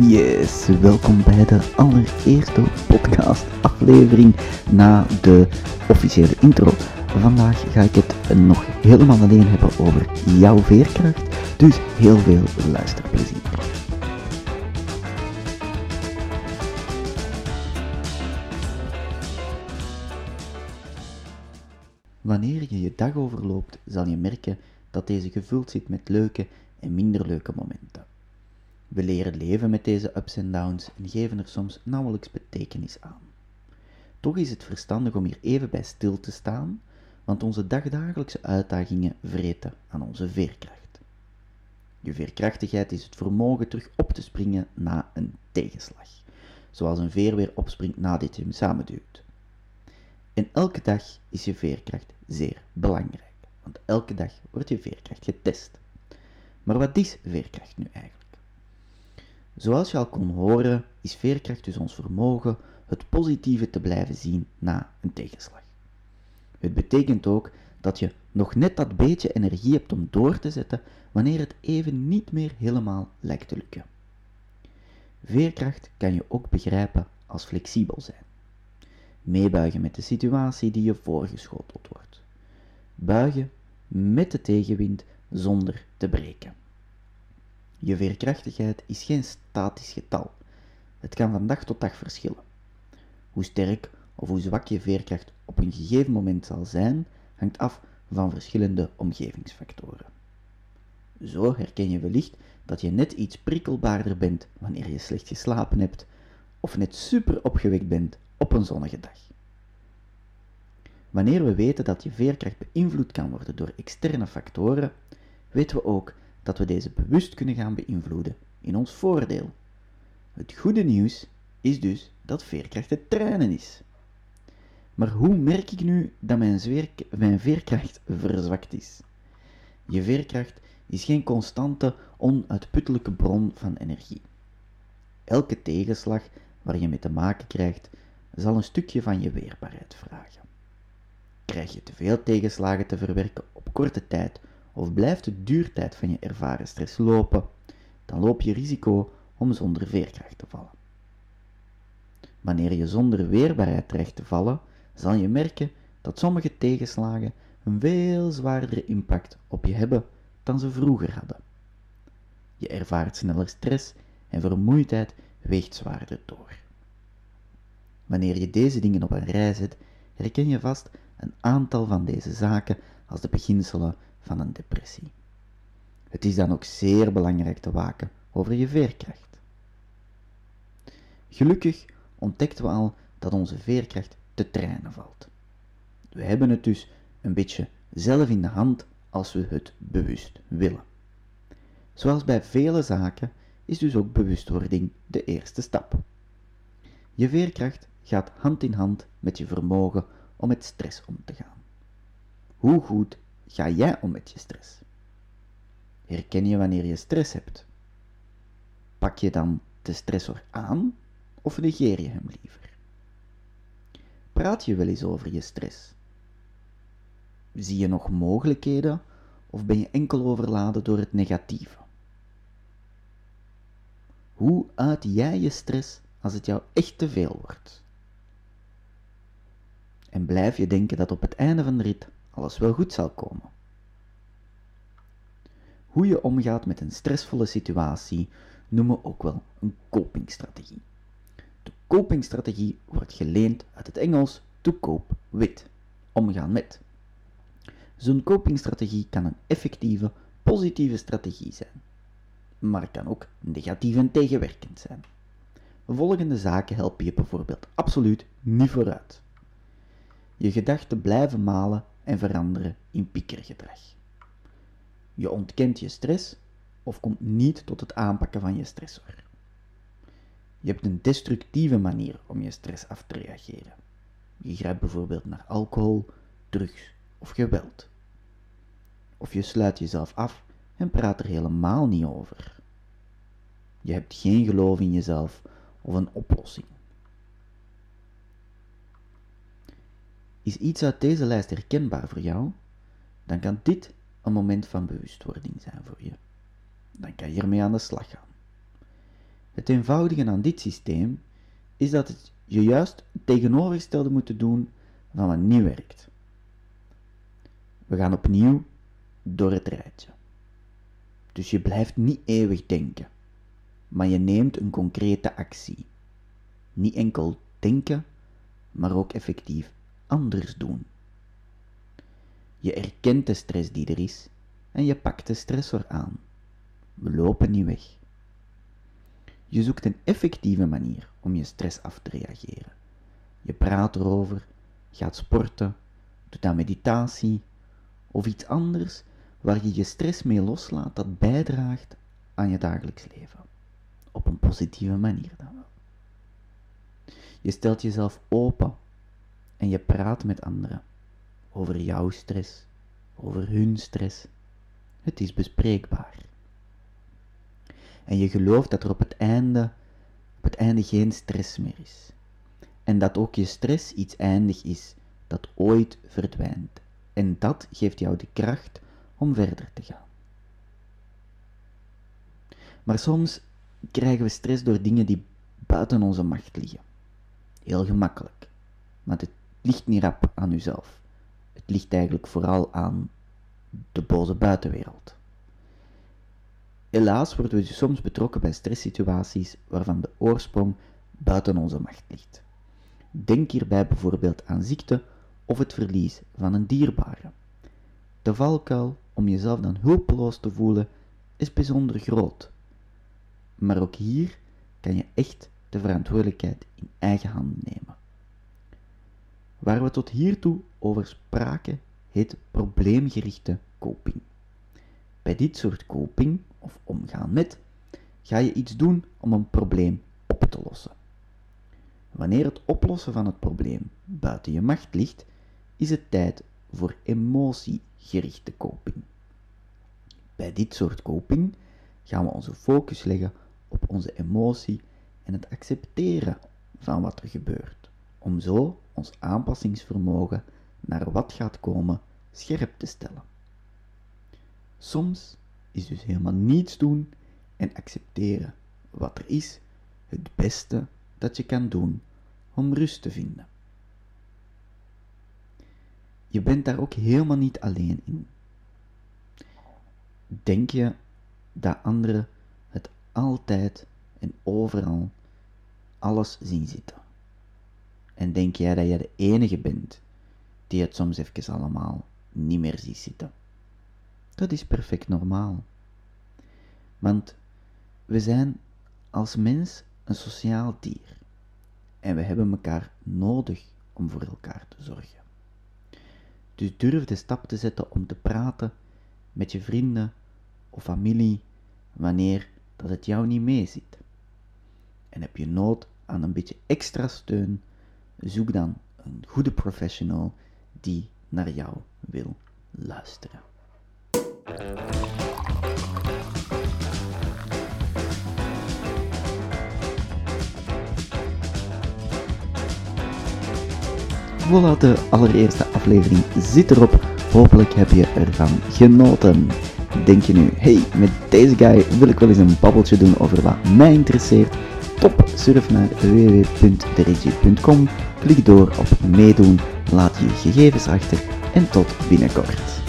Yes, welkom bij de allereerste podcast aflevering na de officiële intro. Vandaag ga ik het nog helemaal alleen hebben over jouw veerkracht, dus heel veel luisterplezier. Wanneer je je dag overloopt, zal je merken dat deze gevuld zit met leuke en minder leuke momenten. We leren leven met deze ups en downs en geven er soms nauwelijks betekenis aan. Toch is het verstandig om hier even bij stil te staan, want onze dagdagelijkse uitdagingen vreten aan onze veerkracht. Je veerkrachtigheid is het vermogen terug op te springen na een tegenslag, zoals een veer weer opspringt nadat je hem samenduwt. En elke dag is je veerkracht zeer belangrijk, want elke dag wordt je veerkracht getest. Maar wat is veerkracht nu eigenlijk? Zoals je al kon horen, is veerkracht dus ons vermogen het positieve te blijven zien na een tegenslag. Het betekent ook dat je nog net dat beetje energie hebt om door te zetten wanneer het even niet meer helemaal lijkt te lukken. Veerkracht kan je ook begrijpen als flexibel zijn. Meebuigen met de situatie die je voorgeschoteld wordt. Buigen met de tegenwind zonder te breken. Je veerkrachtigheid is geen statisch getal. Het kan van dag tot dag verschillen. Hoe sterk of hoe zwak je veerkracht op een gegeven moment zal zijn, hangt af van verschillende omgevingsfactoren. Zo herken je wellicht dat je net iets prikkelbaarder bent wanneer je slecht geslapen hebt, of net super opgewekt bent op een zonnige dag. Wanneer we weten dat je veerkracht beïnvloed kan worden door externe factoren, weten we ook dat we deze bewust kunnen gaan beïnvloeden in ons voordeel. Het goede nieuws is dus dat veerkracht het trainen is. Maar hoe merk ik nu dat mijn, mijn veerkracht verzwakt is? Je veerkracht is geen constante, onuitputtelijke bron van energie. Elke tegenslag waar je mee te maken krijgt, zal een stukje van je weerbaarheid vragen. Krijg je te veel tegenslagen te verwerken op korte tijd of blijft de duurtijd van je ervaren stress lopen, dan loop je risico om zonder veerkracht te vallen. Wanneer je zonder weerbaarheid dreigt te vallen, zal je merken dat sommige tegenslagen een veel zwaardere impact op je hebben dan ze vroeger hadden. Je ervaart sneller stress en vermoeidheid weegt zwaarder door. Wanneer je deze dingen op een rij zet, herken je vast een aantal van deze zaken als de beginselen van een depressie. Het is dan ook zeer belangrijk te waken over je veerkracht. Gelukkig ontdekten we al dat onze veerkracht te trainen valt. We hebben het dus een beetje zelf in de hand als we het bewust willen. Zoals bij vele zaken is dus ook bewustwording de eerste stap. Je veerkracht gaat hand in hand met je vermogen om met stress om te gaan. Hoe goed ga jij om met je stress? Herken je wanneer je stress hebt? Pak je dan de stressor aan of negeer je hem liever? Praat je wel eens over je stress? Zie je nog mogelijkheden of ben je enkel overladen door het negatieve? Hoe uit jij je stress als het jou echt te veel wordt? En blijf je denken dat op het einde van de rit alles wel goed zal komen. Hoe je omgaat met een stressvolle situatie noemen we ook wel een copingstrategie. De copingstrategie wordt geleend uit het Engels to cope with, omgaan met. Zo'n copingstrategie kan een effectieve, positieve strategie zijn, maar kan ook negatief en tegenwerkend zijn. Volgende zaken helpen je bijvoorbeeld absoluut niet vooruit. Je gedachten blijven malen en veranderen in piekergedrag. Je ontkent je stress of komt niet tot het aanpakken van je stressor. Je hebt een destructieve manier om je stress af te reageren. Je grijpt bijvoorbeeld naar alcohol, drugs of geweld. Of je sluit jezelf af en praat er helemaal niet over. Je hebt geen geloof in jezelf of een oplossing. Is iets uit deze lijst herkenbaar voor jou? Dan kan dit een moment van bewustwording zijn voor je. Dan kan je ermee aan de slag gaan. Het eenvoudige aan dit systeem is dat het je juist het tegenovergestelde moet doen van wat niet werkt. We gaan opnieuw door het rijtje. Dus je blijft niet eeuwig denken, maar je neemt een concrete actie. Niet enkel denken, maar ook effectief anders doen. Je erkent de stress die er is en je pakt de stressor aan. We lopen niet weg. Je zoekt een effectieve manier om je stress af te reageren. Je praat erover, gaat sporten, doet aan meditatie of iets anders waar je je stress mee loslaat dat bijdraagt aan je dagelijks leven. Op een positieve manier dan wel. Je stelt jezelf open en je praat met anderen over jouw stress, over hun stress. Het is bespreekbaar. En je gelooft dat er op het einde, op het einde geen stress meer is. En dat ook je stress iets eindig is dat ooit verdwijnt. En dat geeft jou de kracht om verder te gaan. Maar soms krijgen we stress door dingen die buiten onze macht liggen. Heel gemakkelijk. Maar het ligt niet rap aan uzelf. Het ligt eigenlijk vooral aan de boze buitenwereld. Helaas worden we soms betrokken bij stresssituaties waarvan de oorsprong buiten onze macht ligt. Denk hierbij bijvoorbeeld aan ziekte of het verlies van een dierbare. De valkuil om jezelf dan hulpeloos te voelen is bijzonder groot. Maar ook hier kan je echt de verantwoordelijkheid in eigen handen nemen. Waar we tot hiertoe over spraken, heet probleemgerichte coping. Bij dit soort coping, of omgaan met, ga je iets doen om een probleem op te lossen. Wanneer het oplossen van het probleem buiten je macht ligt, is het tijd voor emotiegerichte coping. Bij dit soort coping gaan we onze focus leggen op onze emotie en het accepteren van wat er gebeurt, om zo ons aanpassingsvermogen naar wat gaat komen scherp te stellen. Soms is dus helemaal niets doen en accepteren wat er is het beste dat je kan doen om rust te vinden. Je bent daar ook helemaal niet alleen in. Denk je dat anderen het altijd en overal alles zien zitten? En denk jij dat jij de enige bent die het soms even allemaal niet meer ziet zitten? Dat is perfect normaal. Want we zijn als mens een sociaal dier. En we hebben elkaar nodig om voor elkaar te zorgen. Dus durf de stap te zetten om te praten met je vrienden of familie wanneer dat het jou niet meezit. En heb je nood aan een beetje extra steun, zoek dan een goede professional die naar jou wil luisteren. Voilà, de allereerste aflevering zit erop. Hopelijk heb je ervan genoten. Denk je nu, hey, met deze guy wil ik wel eens een babbeltje doen over wat mij interesseert? Top, surf naar www.deregie.com, klik door op meedoen, laat je gegevens achter en tot binnenkort.